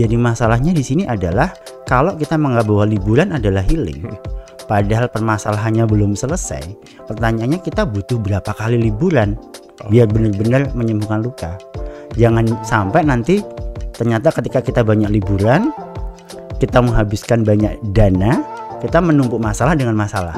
Jadi masalahnya di sini adalah kalau kita menganggap bahwa liburan adalah healing, padahal permasalahannya belum selesai. Pertanyaannya kita butuh berapa kali liburan biar benar-benar menyembuhkan luka. Jangan sampai nanti ternyata ketika kita banyak liburan, kita menghabiskan banyak dana, kita menumpuk masalah dengan masalah.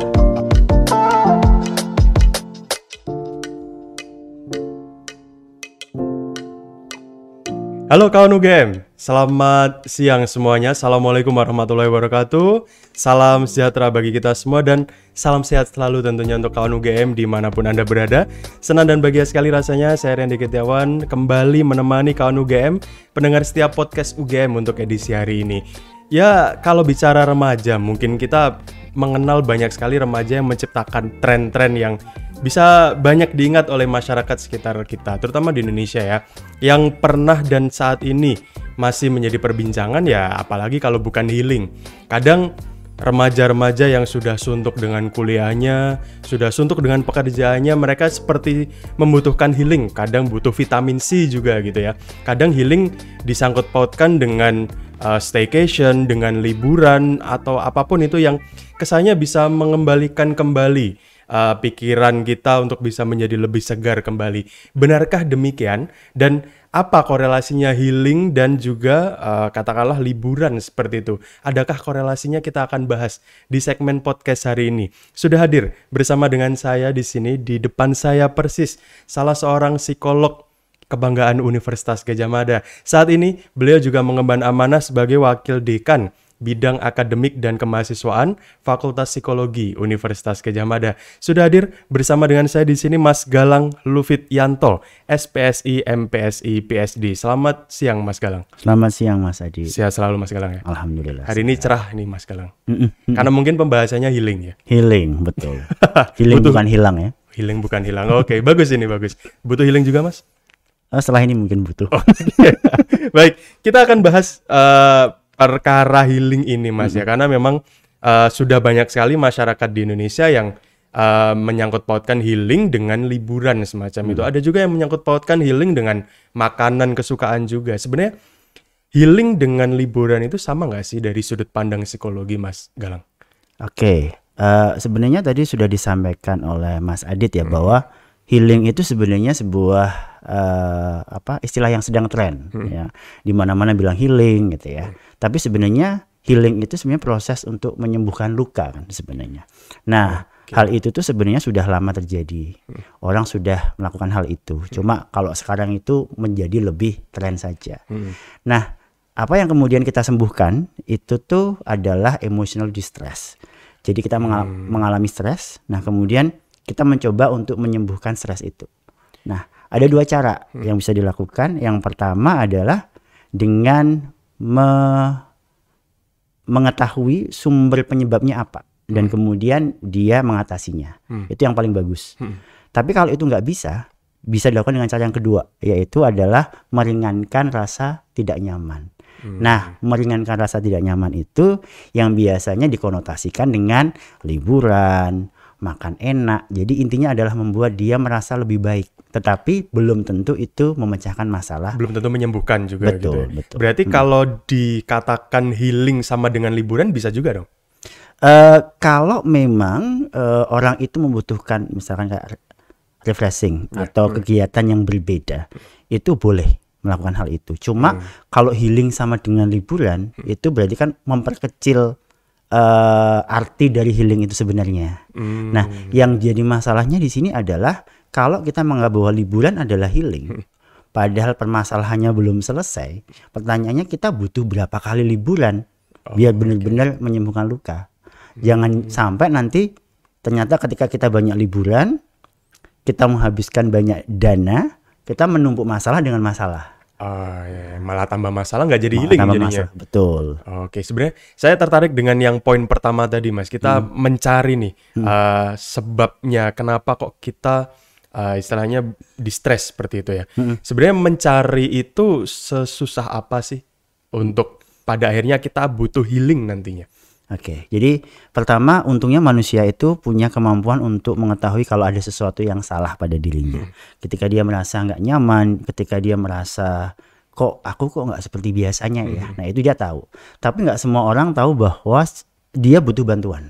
Halo kawan UGM, selamat siang semuanya. Assalamualaikum warahmatullahi wabarakatuh. Salam sejahtera bagi kita semua dan salam sehat selalu tentunya untuk kawan UGM di mana pun Anda berada. Senang dan bahagia sekali rasanya saya Randy Ketiawan kembali menemani kawan UGM, pendengar setiap podcast UGM untuk edisi hari ini. Ya, kalau bicara remaja, mungkin kita mengenal banyak sekali remaja yang menciptakan tren-tren yang bisa banyak diingat oleh masyarakat sekitar kita, terutama di Indonesia ya, yang pernah dan saat ini masih menjadi perbincangan ya, apalagi kalau bukan healing. Kadang remaja-remaja yang sudah suntuk dengan kuliahnya, sudah suntuk dengan pekerjaannya, mereka seperti membutuhkan healing. Kadang butuh vitamin C juga gitu ya. Kadang healing disangkut pautkan dengan uh, staycation, dengan liburan atau apa pun itu yang kesannya bisa mengembalikan kembali uh, pikiran kita untuk bisa menjadi lebih segar kembali. Benarkah demikian? Dan apa korelasinya healing dan juga uh, katakanlah liburan seperti itu? Adakah korelasinya kita akan bahas di segmen podcast hari ini? Sudah hadir bersama dengan saya di sini di depan saya persis salah seorang psikolog kebanggaan Universitas Gajah Mada. Saat ini beliau juga mengemban amanah sebagai wakil dekan bidang akademik dan kemahasiswaan Fakultas Psikologi Universitas Gajah Mada. Sudah hadir bersama dengan saya di sini Mas Galang Lufit Yanto, SPSI MPSI PSD. Selamat siang Mas Galang. Selamat siang Mas Adi. Sehat selalu Mas Galang ya. Alhamdulillah. Hari ini cerah nih Mas Galang. Karena mungkin pembahasannya healing ya. Healing, betul. healing Butuh- bukan hilang ya. Healing bukan hilang. Oke, bagus ini bagus. Butuh healing juga Mas? Oh, setelah ini mungkin butuh. Baik, kita akan bahas eh, perkara healing ini, Mas ya, karena memang eh, sudah banyak sekali masyarakat di Indonesia yang eh, menyangkut pautkan healing dengan liburan semacam itu. Ada juga yang menyangkut pautkan healing dengan makanan kesukaan juga. Sebenarnya healing dengan liburan itu sama nggak sih dari sudut pandang psikologi, Mas Galang? Oke, eh, sebenarnya tadi sudah disampaikan oleh Mas Adit ya bahwa healing itu sebenarnya sebuah eh, apa istilah yang sedang tren ya. Di mana-mana bilang healing gitu ya. Tapi sebenarnya healing itu sebenarnya proses untuk menyembuhkan luka kan sebenarnya. Nah, hal itu tuh sebenarnya sudah lama terjadi. Orang sudah melakukan hal itu. Cuma kalau sekarang itu menjadi lebih tren saja. Nah, apa yang kemudian kita sembuhkan itu tuh adalah emotional distress. Jadi kita mengal- mengalami stres. Nah, kemudian kita mencoba untuk menyembuhkan stres itu. Nah, ada dua cara yang bisa dilakukan. Yang pertama adalah dengan me- mengetahui sumber penyebabnya apa dan kemudian dia mengatasinya. Itu yang paling bagus. Tapi kalau itu nggak bisa, bisa dilakukan dengan cara yang kedua, yaitu adalah meringankan rasa tidak nyaman. Nah, meringankan rasa tidak nyaman itu yang biasanya dikonotasikan dengan liburan, makan enak. Jadi intinya adalah membuat dia merasa lebih baik. Tetapi belum tentu itu memecahkan masalah. Belum tentu menyembuhkan juga Betul, gitu. ya. betul. Berarti kalau dikatakan healing sama dengan liburan bisa juga dong? Eh, kalau memang eh, orang itu membutuhkan misalkan kayak re- refreshing atau kegiatan yang berbeda, itu boleh melakukan hal itu. Cuma kalau healing sama dengan liburan, itu berarti kan memperkecil eh, arti dari healing itu sebenarnya. Nah, yang jadi masalahnya di sini adalah kalau kita menganggap bahwa liburan adalah healing, padahal permasalahannya belum selesai. Pertanyaannya kita butuh berapa kali liburan biar benar-benar menyembuhkan luka. Jangan sampai nanti ternyata ketika kita banyak liburan, kita menghabiskan banyak dana, kita menumpuk masalah dengan masalah. Ah, ya, malah tambah masalah nggak jadi Malah healing tambah jadinya. masalah. Betul. Oke, sebenarnya saya tertarik dengan yang poin pertama tadi, Mas. Kita Hmm. mencari nih eh, sebabnya kenapa kok kita eh, istilahnya distress seperti itu ya. Hmm. Sebenarnya mencari itu sesusah apa sih untuk pada akhirnya kita butuh healing nantinya? Oke, jadi pertama untungnya manusia itu punya kemampuan untuk mengetahui kalau ada sesuatu yang salah pada dirinya. Ketika dia merasa nggak nyaman, ketika dia merasa kok aku kok nggak seperti biasanya ya. Nah itu dia tahu. Tapi nggak semua orang tahu bahwa dia butuh bantuan.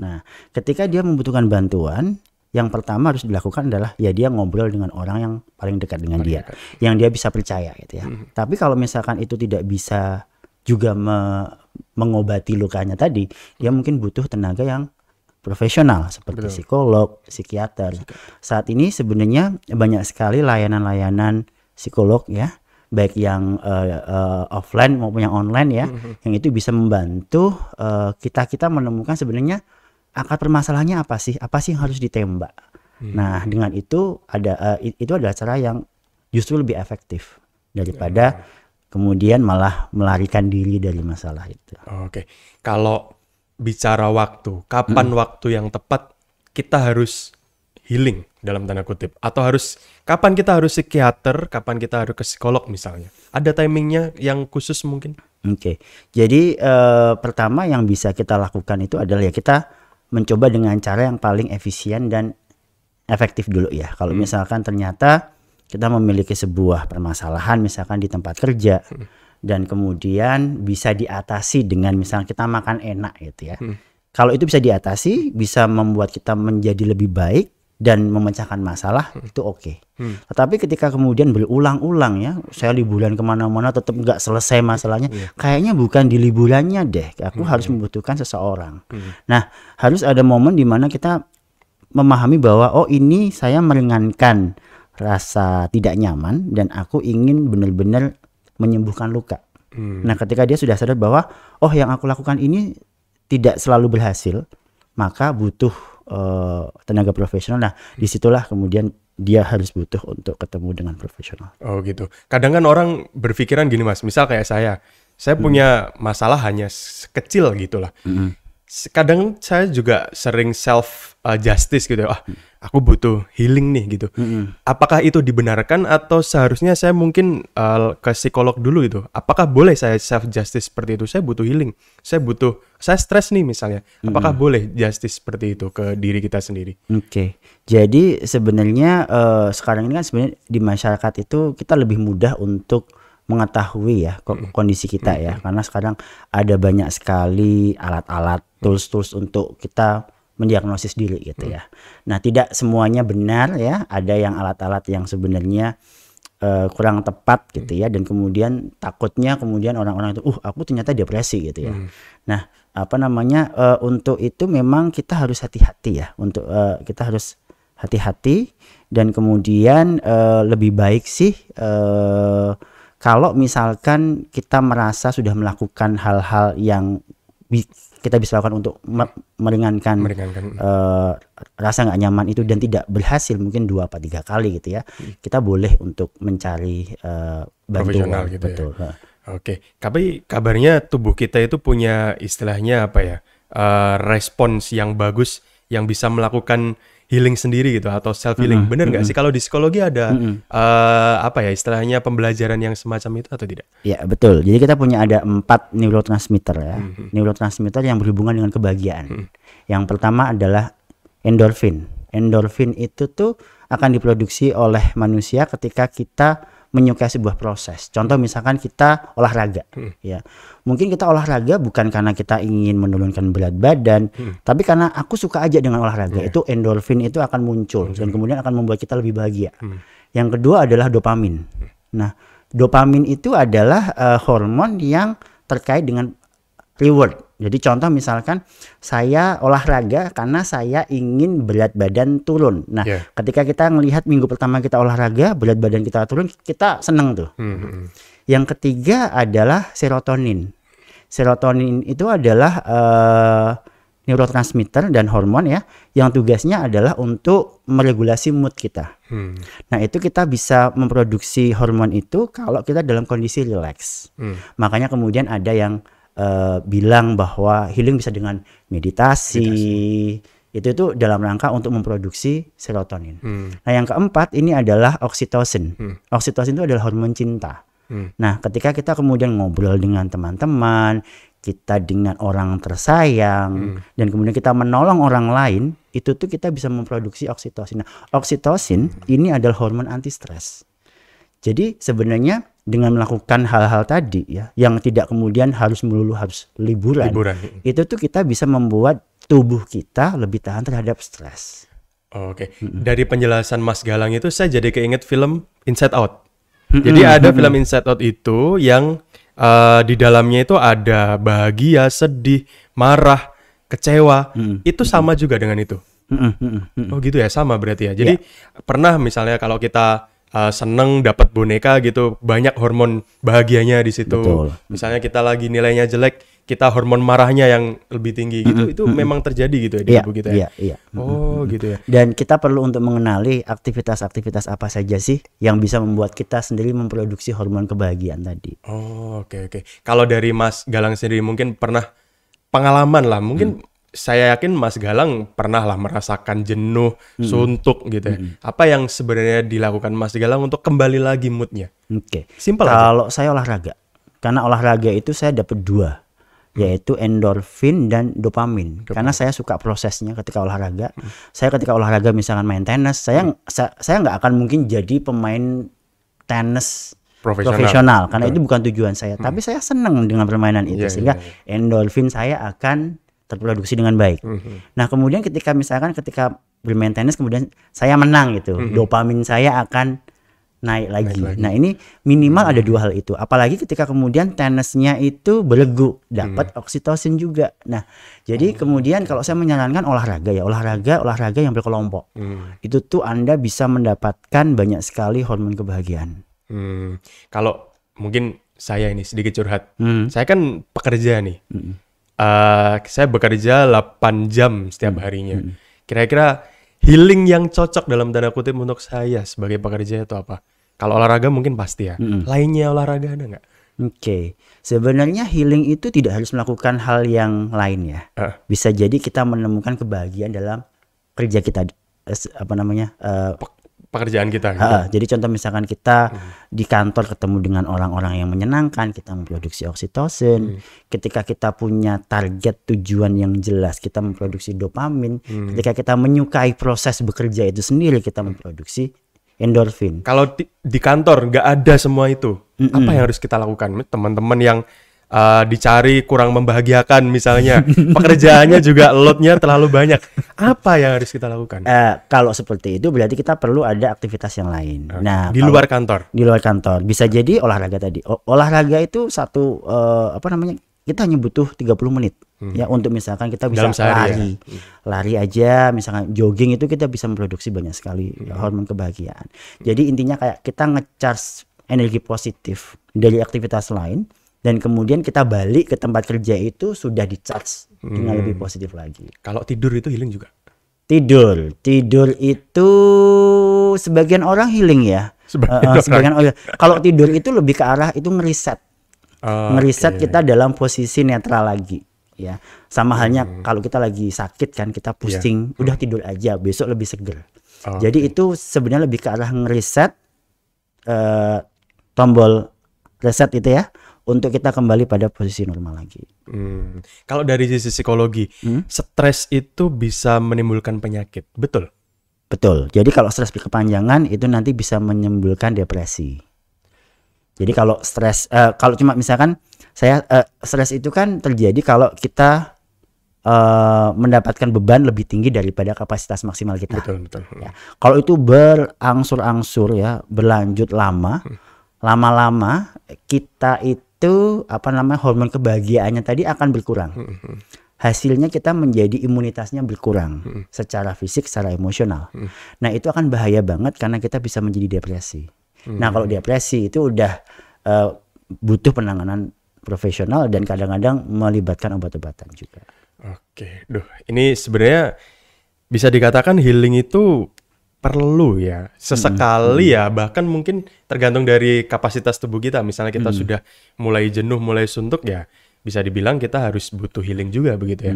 Nah ketika dia membutuhkan bantuan, yang pertama harus dilakukan adalah ya dia ngobrol dengan orang yang paling dekat dengan dia, yang dia bisa percaya gitu ya. Tapi kalau misalkan itu tidak bisa juga me- mengobati lukanya tadi, dia mungkin butuh tenaga yang profesional seperti psikolog, psikiater. Saat ini sebenarnya banyak sekali layanan-layanan psikolog ya, baik yang eh, eh, offline maupun yang online ya, yang itu bisa membantu eh, kita kita menemukan sebenarnya akar permasalahannya apa sih? Apa sih yang harus ditembak? Nah, dengan itu ada i- itu adalah cara yang justru lebih efektif daripada kemudian malah melarikan diri dari masalah itu. Oke, kalau bicara waktu, kapan waktu yang tepat kita harus healing dalam tanda kutip, atau harus kapan kita harus psikiater, kapan kita harus ke psikolog misalnya? Ada timingnya yang khusus mungkin? Oke, jadi eh, pertama yang bisa kita lakukan itu adalah ya kita mencoba dengan cara yang paling efisien dan efektif dulu ya. Kalau misalkan ternyata kita memiliki sebuah permasalahan misalkan di tempat kerja dan kemudian bisa diatasi dengan misalnya kita makan enak gitu ya. Kalau itu bisa diatasi, bisa membuat kita menjadi lebih baik dan memecahkan masalah itu oke. Tetapi ketika kemudian berulang-ulang ya, saya liburan ke mana-mana tetap nggak selesai masalahnya, kayaknya bukan di liburannya deh. Aku harus membutuhkan seseorang. Nah, harus ada momen di mana kita memahami bahwa oh ini saya meringankan rasa tidak nyaman dan aku ingin benar-benar menyembuhkan luka. Nah, ketika dia sudah sadar bahwa oh yang aku lakukan ini tidak selalu berhasil, maka butuh eh, tenaga profesional. Nah, di situlah kemudian dia harus butuh untuk ketemu dengan profesional. Oh gitu. Kadang kan orang berpikiran gini mas, misal kayak saya, saya punya masalah hanya kecil gitulah. S- Kadang saya juga sering self uh, justice gitu, ah aku butuh healing nih gitu. Apakah itu dibenarkan atau seharusnya saya mungkin uh, ke psikolog dulu gitu? Apakah boleh saya self justice seperti itu? Saya butuh healing, saya butuh, saya stres nih misalnya. Apakah boleh justice seperti itu ke diri kita sendiri? Oke, jadi sebenarnya eh, sekarang ini kan sebenarnya di masyarakat itu kita lebih mudah untuk mengetahui ya ko- kondisi kita ya, karena sekarang ada banyak sekali alat-alat, tools-tools untuk kita mendiagnosis diri gitu ya. Nah, tidak semuanya benar ya, ada yang alat-alat yang sebenarnya eh, kurang tepat gitu ya, dan kemudian takutnya kemudian orang-orang itu, uh aku ternyata depresi gitu ya. Nah, apa namanya eh, untuk itu memang kita harus hati-hati ya, untuk eh, kita harus hati-hati dan kemudian eh, lebih baik sih eh, kalau misalkan kita merasa sudah melakukan hal-hal yang bi- kita bisa lakukan untuk me- meringankan, Meringankan. eh, rasa nggak nyaman itu dan tidak berhasil mungkin dua apa tiga kali gitu ya, kita boleh untuk mencari Profesional bantuan gitu ya. betul. Heeh. Oke, tapi kabarnya tubuh kita itu punya istilahnya apa ya? eh, respons yang bagus yang bisa melakukan healing sendiri gitu atau self healing. Bener nggak sih kalau di psikologi ada eh, apa ya istilahnya pembelajaran yang semacam itu atau tidak? Ya betul. Jadi kita punya ada empat neurotransmitter ya. Neurotransmitter yang berhubungan dengan kebahagiaan. Yang pertama adalah endorfin. Endorfin itu tuh akan diproduksi oleh manusia ketika kita menyukai sebuah proses. Contoh misalkan kita olahraga, ya. Mungkin kita olahraga bukan karena kita ingin menurunkan berat badan, tapi karena aku suka aja dengan olahraga. Itu endorfin itu akan muncul dan kemudian akan membuat kita lebih bahagia. Yang kedua adalah dopamin. Nah, dopamin itu adalah eh, hormon yang terkait dengan reward. Jadi contoh misalkan saya olahraga karena saya ingin berat badan turun. Nah, Yeah. ketika kita melihat minggu pertama kita olahraga, berat badan kita turun, kita seneng tuh. Hmm, hmm. Yang ketiga adalah serotonin. Serotonin itu adalah eh, neurotransmitter dan hormon ya, yang tugasnya adalah untuk meregulasi mood kita. Hmm, Nah, itu kita bisa memproduksi hormon itu kalau kita dalam kondisi rileks. hmm. Makanya kemudian ada yang eh, bilang bahwa healing bisa dengan meditasi. Itu itu dalam rangka untuk memproduksi serotonin. Hmm. Nah, yang keempat ini adalah oksitosin. Hmm. Oksitosin itu adalah hormon cinta. Hmm. Nah, ketika kita kemudian ngobrol dengan teman-teman, kita dengan orang tersayang, dan kemudian kita menolong orang lain, itu tuh kita bisa memproduksi oksitosin. Nah, oksitosin ini adalah hormon anti stres. Jadi sebenarnya dengan melakukan hal-hal tadi ya yang tidak kemudian harus melulu harus liburan, Liburan. itu tuh kita bisa membuat tubuh kita lebih tahan terhadap stres. Oke, dari penjelasan Mas Galang itu saya jadi keinget film Inside Out. Jadi ada film Inside Out itu yang eh, di dalamnya itu ada bahagia, sedih, marah, kecewa. Itu sama juga dengan itu. Mm-mm, mm-mm, mm. Oh gitu ya, sama berarti ya. Jadi pernah misalnya kalau kita uh, seneng dapat boneka gitu, banyak hormon bahagianya di situ. Betul. Misalnya kita lagi nilainya jelek, kita hormon marahnya yang lebih tinggi gitu. Itu memang terjadi gitu ya di Iya, tubuh kita ya. iya, iya. Oh gitu ya. Dan kita perlu untuk mengenali aktivitas-aktivitas apa saja sih yang bisa membuat kita sendiri memproduksi hormon kebahagiaan tadi. Oh oke oke. Kalau dari Mas Galang sendiri mungkin pernah pengalaman lah, mungkin saya yakin Mas Galang pernah lah merasakan jenuh, suntuk gitu ya. Apa yang sebenarnya dilakukan Mas Galang untuk kembali lagi moodnya? Oke. Simpel aja. Kalau saya olahraga, karena olahraga itu saya dapat dua, yaitu endorfin dan dopamin. Karena saya suka prosesnya ketika olahraga. Saya ketika olahraga misalkan main tenis, saya sa- saya nggak akan mungkin jadi pemain tenis Profesional. profesional, karena itu bukan tujuan saya. Tapi saya senang dengan permainan itu Iya, sehingga endorfin saya akan terproduksi dengan baik. Mhm. Nah, kemudian ketika misalkan ketika bermain tenis kemudian saya menang gitu, dopamin saya akan naik lagi. Nah, ini minimal ada dua hal itu. Apalagi ketika kemudian tenisnya itu beregu, dapat oksitosin juga. Nah, jadi kemudian kalau saya menyarankan olahraga ya, olahraga olahraga yang berkelompok. Hmm. Itu tuh Anda bisa mendapatkan banyak sekali hormon kebahagiaan. Hmm, kalau mungkin saya ini sedikit curhat. Hmm. Saya kan pekerja nih. Eh, saya bekerja 8 jam setiap Hmm. harinya. Kira-kira healing yang cocok dalam tanda kutip untuk saya sebagai pekerja itu apa? Kalau olahraga mungkin pasti ya. Hmm. Lainnya olahraga ada nggak? Oke, sebenarnya healing itu tidak harus melakukan hal yang lain ya. Eh, Bisa jadi kita menemukan kebahagiaan dalam kerja kita, eh, apa namanya? eh, pe- pekerjaan kita. gitu. ah, jadi contoh misalkan kita di kantor ketemu dengan orang-orang yang menyenangkan, kita memproduksi oksitosin. Ketika kita punya target tujuan yang jelas, kita memproduksi dopamin. Ketika kita menyukai proses bekerja itu sendiri, kita memproduksi endorfin. Kalau di, di kantor nggak ada semua itu, apa yang harus kita lakukan? Teman-teman yang uh, dicari kurang membahagiakan misalnya, pekerjaannya juga loadnya terlalu banyak. Apa yang harus kita lakukan? Eh, kalau seperti itu berarti kita perlu ada aktivitas yang lain. Nah, di kalau- luar kantor. di luar kantor bisa jadi olahraga tadi. O- olahraga itu satu eh, apa namanya? Kita hanya butuh 30 menit ya untuk misalkan kita bisa Hmm. Dalam sehari ya? lari. Lari aja misalkan jogging itu kita bisa memproduksi banyak sekali Hmm. hormon kebahagiaan. Jadi intinya kayak kita ngecharge energi positif dari aktivitas lain dan kemudian kita balik ke tempat kerja itu sudah di charge dengan Hmm. lebih positif lagi. Kalau tidur itu healing juga. Tidur, tidur itu sebagian orang healing ya. Sebagian eh, orang. sebagian orang. Kalau tidur itu lebih ke arah itu ngeriset, Oh, ngeriset oke. kita dalam posisi netral lagi, ya. Sama halnya Hmm. kalau kita lagi sakit kan kita pusing, udah tidur aja, besok lebih seger. Oh, Jadi itu sebenarnya lebih ke arah ngeriset eh, tombol reset itu ya, untuk kita kembali pada posisi normal lagi. Hmm. Kalau dari sisi psikologi, Hmm? stres itu bisa menimbulkan penyakit, betul? Betul. Jadi kalau stres berkepanjangan itu nanti bisa menimbulkan depresi. Jadi kalau stres, eh, kalau cuma misalkan saya eh, stres itu kan terjadi kalau kita eh, mendapatkan beban lebih tinggi daripada kapasitas maksimal kita. Betul betul. Ya. Kalau itu berangsur-angsur ya, berlanjut lama, lama-lama kita itu apa namanya hormon kebahagiaannya tadi akan berkurang. Hasilnya kita menjadi imunitasnya berkurang secara fisik, secara emosional. Nah itu akan bahaya banget karena kita bisa menjadi depresi. Nah kalau depresi itu udah eh, butuh penanganan profesional dan kadang-kadang melibatkan obat-obatan juga. Oke, duh, ini sebenarnya bisa dikatakan healing itu perlu ya, sesekali ya, bahkan mungkin tergantung dari kapasitas tubuh kita. Misalnya kita sudah mulai jenuh, mulai suntuk ya, bisa dibilang kita harus butuh healing juga begitu ya.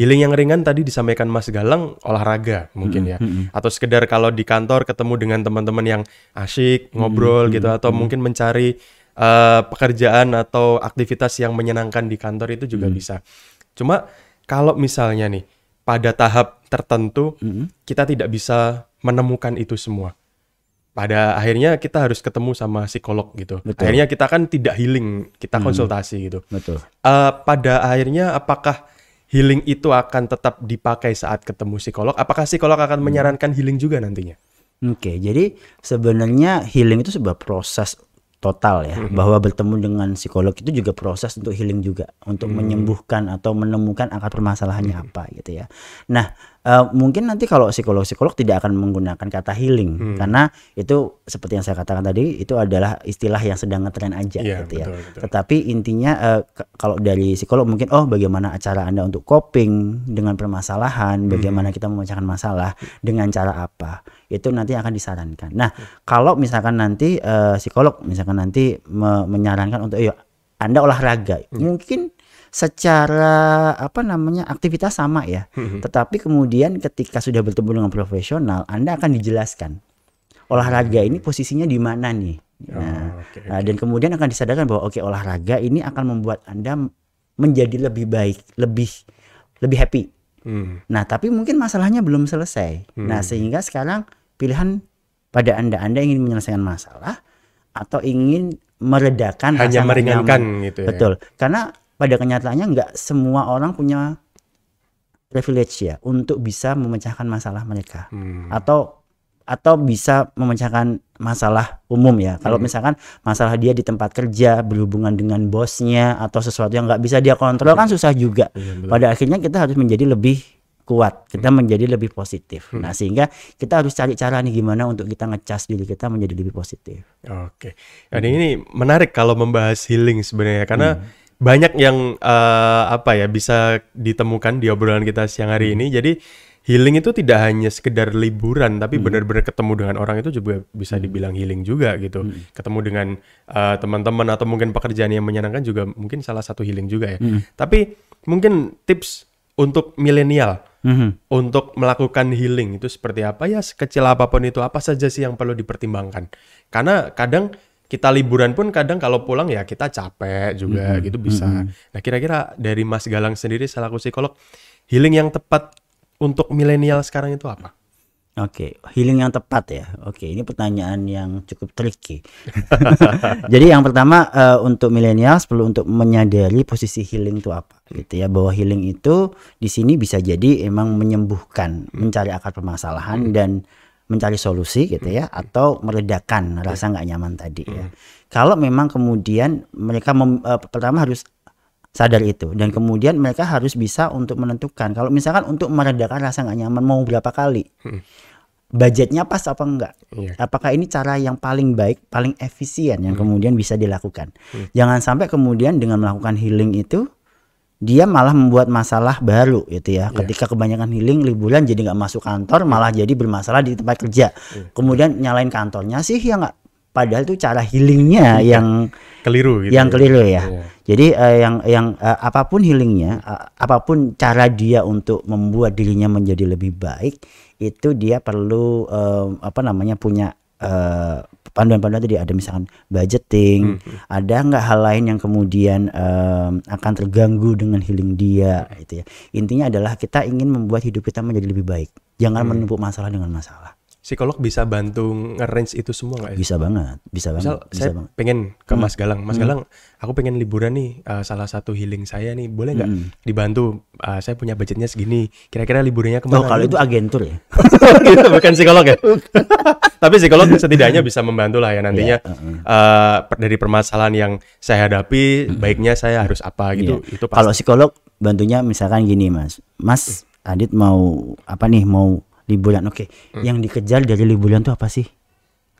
Healing yang ringan tadi disampaikan Mas Galang olahraga mungkin ya, atau sekedar kalau di kantor ketemu dengan teman-teman yang asyik ngobrol gitu, atau mungkin mencari eh, pekerjaan atau aktivitas yang menyenangkan di kantor itu juga bisa. Cuma kalau misalnya nih pada tahap tertentu kita tidak bisa menemukan itu semua. pada akhirnya kita harus ketemu sama psikolog gitu. Betul. Akhirnya kita kan tidak healing, kita konsultasi gitu. Betul. Eh, pada akhirnya apakah healing itu akan tetap dipakai saat ketemu psikolog? Apakah psikolog akan menyarankan healing juga nantinya? Oke, jadi sebenarnya healing itu sebuah proses total ya, bahwa bertemu dengan psikolog itu juga proses untuk healing juga, untuk menyembuhkan atau menemukan akar permasalahannya apa gitu ya. Nah, eh, mungkin nanti kalau psikolog-psikolog tidak akan menggunakan kata healing karena itu seperti yang saya katakan tadi itu adalah istilah yang sedang ngetren aja Iya, gitu ya. betul, betul. Tetapi intinya eh, ke- kalau dari psikolog mungkin oh bagaimana cara Anda untuk coping dengan permasalahan, bagaimana kita memecahkan masalah dengan cara apa. Itu nanti akan disarankan. Nah, kalau misalkan nanti eh, psikolog misalkan nanti me- menyarankan untuk yuk Anda olahraga. Mungkin secara apa namanya aktivitas sama ya. Tetapi kemudian ketika sudah bertemu dengan profesional, Anda akan dijelaskan olahraga ini posisinya di mana nih. Nah, Oh, Nah, dan kemudian akan disadarkan bahwa oke olahraga ini akan membuat Anda menjadi lebih baik, lebih lebih happy. Hmm. Nah, tapi mungkin masalahnya belum selesai. Nah, sehingga sekarang pilihan pada Anda Anda ingin menyelesaikan masalah atau ingin meredakan Hanya meringankan nyaman. gitu ya. Betul. Karena pada kenyataannya nggak semua orang punya privilege ya untuk bisa memecahkan masalah mereka Hmm. atau atau bisa memecahkan masalah umum ya. Kalau Hmm. misalkan masalah dia di tempat kerja berhubungan dengan bosnya atau sesuatu yang nggak bisa dia kontrol kan susah juga. Betul. Pada akhirnya kita harus menjadi lebih kuat, kita menjadi lebih positif. Hmm. Nah, sehingga kita harus cari cara nih gimana untuk kita ngecas diri kita menjadi lebih positif. Oke. Nah, ini menarik kalau membahas healing sebenarnya karena Hmm. Banyak yang eh, apa ya bisa ditemukan di obrolan kita siang hari Hmm. ini. Jadi healing itu tidak hanya sekedar liburan Hmm. tapi benar-benar ketemu dengan orang itu juga bisa dibilang healing juga gitu. Hmm. Ketemu dengan eh, teman-teman atau mungkin pekerjaan yang menyenangkan juga mungkin salah satu healing juga ya. Hmm. Tapi mungkin tips untuk milenial Mhm. untuk melakukan healing itu seperti apa ya sekecil apa pun itu apa saja sih yang perlu dipertimbangkan karena kadang kita liburan pun kadang kalau pulang ya kita capek juga gitu bisa nah kira-kira dari Mas Galang sendiri selaku psikolog healing yang tepat untuk milenial sekarang itu apa Oke, healing yang tepat ya. Oke, ini pertanyaan yang cukup tricky. Jadi yang pertama eh, untuk milenial perlu untuk menyadari posisi healing itu apa, gitu ya. Bahwa healing itu di sini bisa jadi emang menyembuhkan, mencari akar permasalahan dan mencari solusi gitu ya, atau meredakan rasa nggak nyaman tadi ya. Kalau memang kemudian mereka mem- eh, pertama harus sadar itu dan kemudian mereka harus bisa untuk menentukan. Kalau misalkan untuk meredakan rasa nggak nyaman mau berapa kali? Budgetnya pas apa enggak Iya. apakah ini cara yang paling baik paling efisien yang kemudian bisa dilakukan? Jangan sampai kemudian dengan melakukan healing itu dia malah membuat masalah baru gitu ya. Ketika kebanyakan healing liburan jadi nggak masuk kantor malah jadi bermasalah di tempat kerja. Kemudian nyalain kantornya sih ya nggak. Padahal itu cara healingnya yang keliru gitu yang ya. keliru ya. Iya. Jadi eh, yang yang eh, apa pun healingnya, eh, apa pun cara dia untuk membuat dirinya menjadi lebih baik, itu dia perlu eh, apa namanya punya eh, panduan-panduan tadi ada misalkan budgeting, ada nggak hal lain yang kemudian eh, akan terganggu dengan healing dia, itu ya. Intinya adalah kita ingin membuat hidup kita menjadi lebih baik. Jangan menumpuk masalah dengan masalah. Psikolog bisa bantu nge-range itu semua nggak sih? Bisa banget, bisa Misal banget, bisa saya banget. pengen ke Mas Galang, Mas Galang, aku pengen liburan nih, eh, salah satu healing saya nih, boleh nggak dibantu? Eh, saya punya budgetnya segini, kira-kira liburannya ke mana? Oh, kalau itu agentur ya. gitu, bukan psikolog ya. Tapi psikolog setidaknya bisa membantu lah ya nantinya eh, per- dari permasalahan yang saya hadapi, baiknya saya harus apa gitu. Iya. Itu pasti. Kalau psikolog bantunya misalkan gini mas, Mas Adit mau apa nih mau liburan? Oke, Hmm. yang dikejar dari liburan tuh apa sih?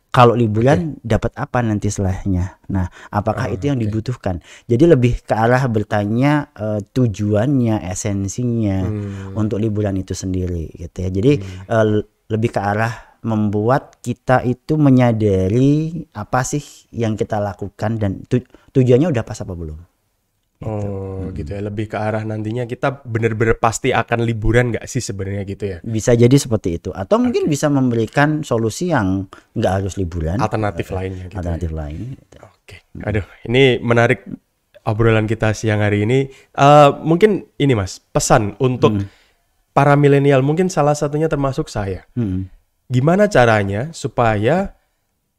Kalau liburan dapat apa nanti setelahnya? Nah, apakah Oh, itu yang dibutuhkan? Jadi lebih ke arah bertanya eh, tujuannya, esensinya Hmm. untuk liburan itu sendiri, gitu ya. Jadi eh, l- lebih ke arah membuat kita itu menyadari apa sih yang kita lakukan dan tu- tujuannya udah pas apa belum? Oh, gitu ya. Lebih ke arah nantinya kita bener-bener pasti akan liburan nggak sih sebenarnya gitu ya. bisa jadi seperti itu atau mungkin bisa memberikan solusi yang nggak harus liburan Alternatif lainnya gitu. ya. alternatif lain Oke, aduh, ini menarik obrolan kita siang hari ini. Eh, mungkin ini mas, pesan untuk para milenial, mungkin salah satunya termasuk saya. Hmm. Gimana caranya supaya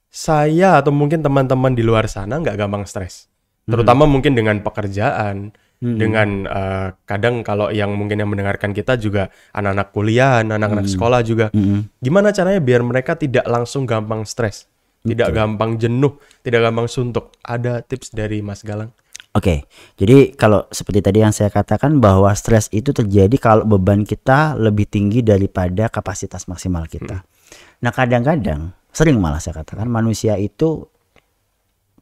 saya atau mungkin teman-teman di luar sana nggak gampang stres. Terutama mungkin dengan pekerjaan, dengan eh, kadang kalau yang mungkin yang mendengarkan kita juga anak-anak kuliah, anak-anak sekolah juga. Gimana caranya biar mereka tidak langsung gampang stres, tidak gampang jenuh, tidak gampang suntuk? Ada tips dari Mas Galang? Oke, jadi kalau seperti tadi yang saya katakan bahwa stres itu terjadi kalau beban kita lebih tinggi daripada kapasitas maksimal kita. Nah, kadang-kadang sering malah saya katakan manusia itu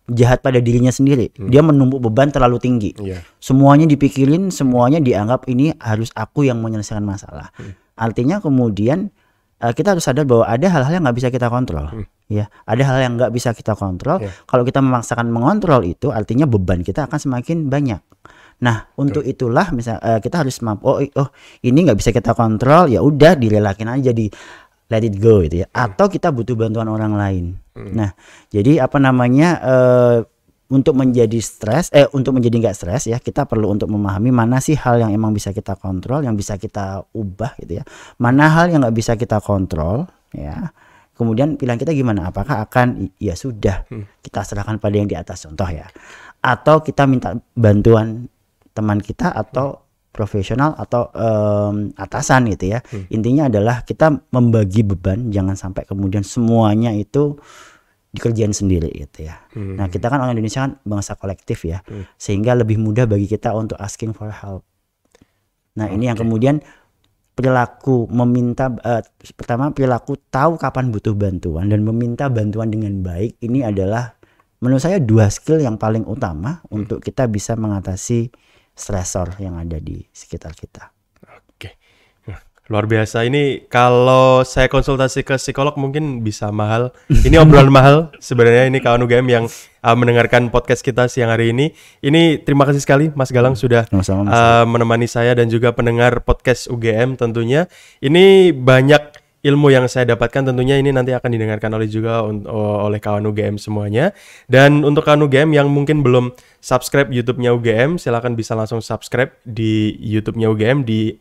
jahat pada dirinya sendiri. Dia menumpuk beban terlalu tinggi. Iya. Semuanya dipikirin, semuanya dianggap ini harus aku yang menyelesaikan masalah. Artinya kemudian eh, kita harus sadar bahwa ada hal-hal yang nggak bisa kita kontrol. Ya, ada hal yang nggak bisa kita kontrol. Iya. Kalau kita memaksakan mengontrol itu, artinya beban kita akan semakin banyak. Nah, untuk itulah misal eh, kita harus mampu. Oh, oh, ini nggak bisa kita kontrol. Ya udah, direlakin aja di let it go gitu ya. Atau kita butuh bantuan orang lain. Nah, jadi apa namanya? eh, untuk menjadi stres, eh untuk menjadi nggak stres ya, kita perlu untuk memahami mana sih hal yang emang bisa kita kontrol, yang bisa kita ubah gitu ya. Mana hal yang nggak bisa kita kontrol, ya. Kemudian pilihan kita gimana? Apakah akan ya sudah kita serahkan pada yang di atas contoh ya, atau kita minta bantuan teman kita atau profesional atau em, atasan gitu ya. Intinya adalah kita membagi beban, jangan sampai kemudian semuanya itu dikerjain sendiri gitu ya. Nah kita kan orang Indonesia kan bangsa kolektif ya, sehingga lebih mudah bagi kita untuk asking for help. Nah ini yang kemudian perilaku meminta eh, pertama perilaku tahu kapan butuh bantuan dan meminta bantuan dengan baik ini adalah menurut saya dua skill yang paling utama untuk kita bisa mengatasi stresor yang ada di sekitar kita. Oke. Nah, Luar biasa ini kalau saya konsultasi ke psikolog mungkin bisa mahal. Ini obrolan mahal sebenarnya ini kawan UGM yang uh, mendengarkan podcast kita siang hari ini. Ini terima kasih sekali Mas Galang sudah Mas. uh, menemani saya dan juga pendengar podcast UGM tentunya. Ini banyak ilmu yang saya dapatkan tentunya ini nanti akan didengarkan oleh juga oleh kawan UGM semuanya. Dan untuk kawan UGM yang mungkin belum subscribe YouTube-nya UGM, silakan bisa langsung subscribe di YouTube-nya UGM di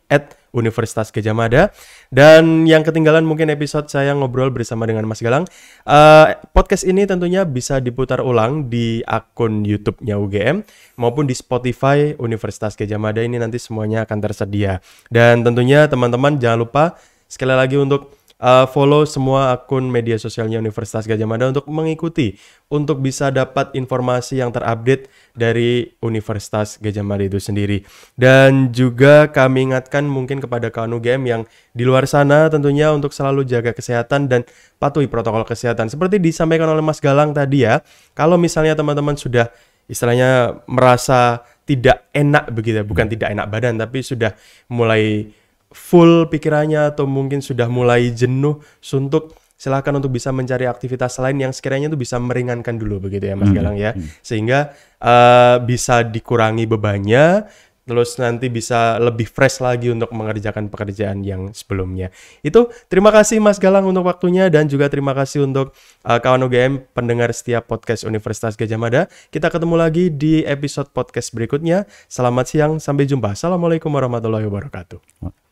Universitas Gajah Mada. Dan yang ketinggalan mungkin episode saya ngobrol bersama dengan Mas Galang. Eh, podcast ini tentunya bisa diputar ulang di akun YouTube-nya UGM maupun di Spotify Universitas Gajah Mada ini nanti semuanya akan tersedia. Dan tentunya teman-teman jangan lupa sekali lagi untuk uh, follow semua akun media sosialnya Universitas Gajah Mada untuk mengikuti untuk bisa dapat informasi yang terupdate dari Universitas Gajah Mada itu sendiri. Dan juga kami ingatkan mungkin kepada kawan UGM yang di luar sana tentunya untuk selalu jaga kesehatan dan patuhi protokol kesehatan. Seperti disampaikan oleh Mas Galang tadi ya, kalau misalnya teman-teman sudah istilahnya merasa tidak enak begitu, ya, bukan tidak enak badan tapi sudah mulai full pikirannya atau mungkin sudah mulai jenuh, suntuk, silakan untuk bisa mencari aktivitas lain yang sekiranya itu bisa meringankan dulu begitu ya Mas Galang ya. Sehingga eh, bisa dikurangi bebannya terus nanti bisa lebih fresh lagi untuk mengerjakan pekerjaan yang sebelumnya. Itu terima kasih Mas Galang untuk waktunya dan juga terima kasih untuk eh, kawan UGM pendengar setiap podcast Universitas Gajah Mada. Kita ketemu lagi di episode podcast berikutnya. Selamat siang, sampai jumpa. Assalamualaikum warahmatullahi wabarakatuh.